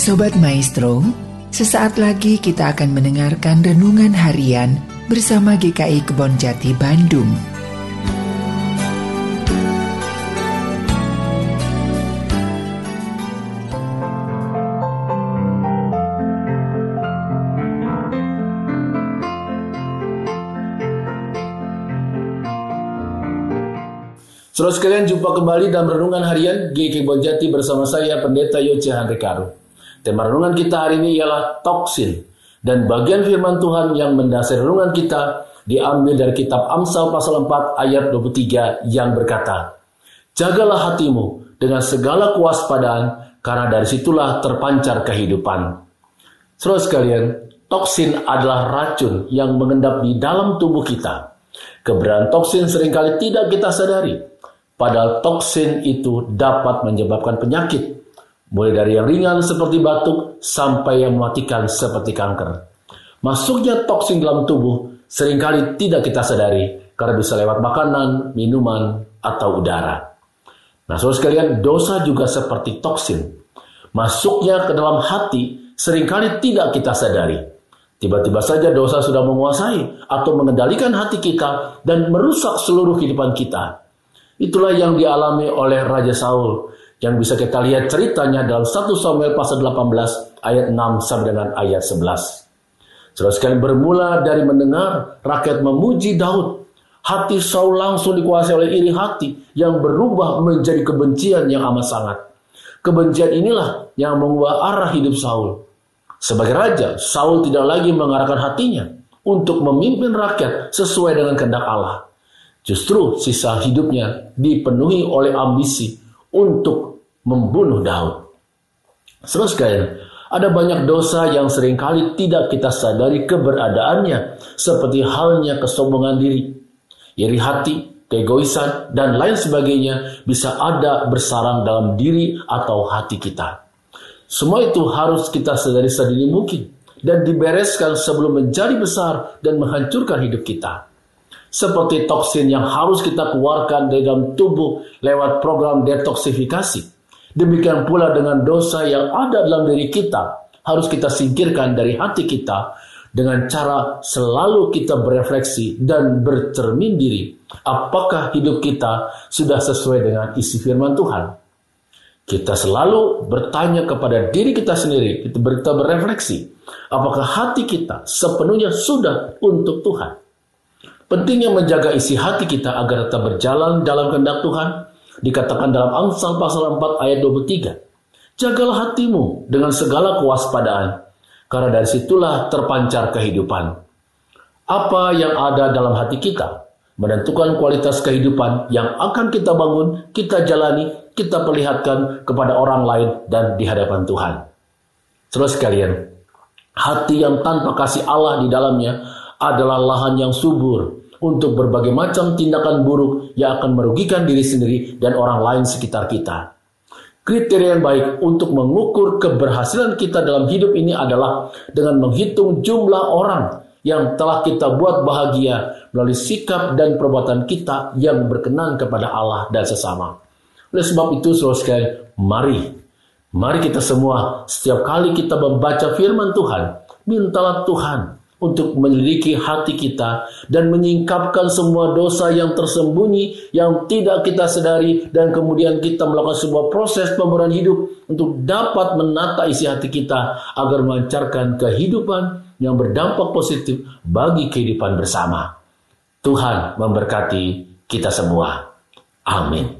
Sobat Maestro, sesaat lagi kita akan mendengarkan renungan harian bersama GKI Kebon Jati Bandung. Saudara sekalian jumpa kembali dalam renungan harian GK Bonjati bersama saya Pendeta Yoce Handrikaru. Tema renungan kita hari ini ialah toksin dan bagian firman Tuhan yang mendasari renungan kita diambil dari kitab Amsal pasal 4 ayat 23 yang berkata, Jagalah hatimu dengan segala kewaspadaan karena dari situlah terpancar kehidupan. Saudara sekalian, toksin adalah racun yang mengendap di dalam tubuh kita. Keberadaan toksin sering kali tidak kita sadari Padahal toksin itu dapat menyebabkan penyakit, mulai dari yang ringan seperti batuk sampai yang mematikan seperti kanker. Masuknya toksin dalam tubuh sering kali tidak kita sadari karena bisa lewat makanan, minuman, atau udara. Nah, saudara sekalian, dosa juga seperti toksin. Masuknya ke dalam hati sering kali tidak kita sadari. Tiba-tiba saja dosa sudah menguasai atau mengendalikan hati kita dan merusak seluruh kehidupan kita. Itulah yang dialami oleh Raja Saul yang bisa kita lihat ceritanya dalam 1 Samuel pasal 18 ayat 6 sampai dengan ayat 11. Saudara sekalian bermula dari mendengar rakyat memuji Daud. Hati Saul langsung dikuasai oleh iri hati yang berubah menjadi kebencian yang amat sangat. Kebencian inilah yang mengubah arah hidup Saul. Sebagai raja, Saul tidak lagi mengarahkan hatinya untuk memimpin rakyat sesuai dengan kehendak Allah. Justru sisa hidupnya dipenuhi oleh ambisi untuk membunuh Daud. Terus sekalian, ada banyak dosa yang sering kali tidak kita sadari keberadaannya, seperti halnya kesombongan diri, iri hati, keegoisan, dan lain sebagainya bisa ada bersarang dalam diri atau hati kita. Semua itu harus kita sadari sedini mungkin dan dibereskan sebelum menjadi besar dan menghancurkan hidup kita seperti toksin yang harus kita keluarkan dari dalam tubuh lewat program detoksifikasi. Demikian pula dengan dosa yang ada dalam diri kita harus kita singkirkan dari hati kita dengan cara selalu kita berefleksi dan bercermin diri apakah hidup kita sudah sesuai dengan isi firman Tuhan. Kita selalu bertanya kepada diri kita sendiri, kita berefleksi, apakah hati kita sepenuhnya sudah untuk Tuhan. Pentingnya menjaga isi hati kita agar tetap berjalan dalam kehendak Tuhan dikatakan dalam Amsal pasal 4 ayat 23. Jagalah hatimu dengan segala kewaspadaan, karena dari situlah terpancar kehidupan. Apa yang ada dalam hati kita menentukan kualitas kehidupan yang akan kita bangun, kita jalani, kita perlihatkan kepada orang lain dan di hadapan Tuhan. Terus sekalian, hati yang tanpa kasih Allah di dalamnya adalah lahan yang subur untuk berbagai macam tindakan buruk yang akan merugikan diri sendiri dan orang lain sekitar kita. Kriteria yang baik untuk mengukur keberhasilan kita dalam hidup ini adalah dengan menghitung jumlah orang yang telah kita buat bahagia melalui sikap dan perbuatan kita yang berkenan kepada Allah dan sesama. Oleh sebab itu, saudara sekalian, mari, mari kita semua setiap kali kita membaca firman Tuhan, mintalah Tuhan untuk menyelidiki hati kita dan menyingkapkan semua dosa yang tersembunyi yang tidak kita sadari dan kemudian kita melakukan sebuah proses pembenahan hidup untuk dapat menata isi hati kita agar melancarkan kehidupan yang berdampak positif bagi kehidupan bersama. Tuhan memberkati kita semua. Amin.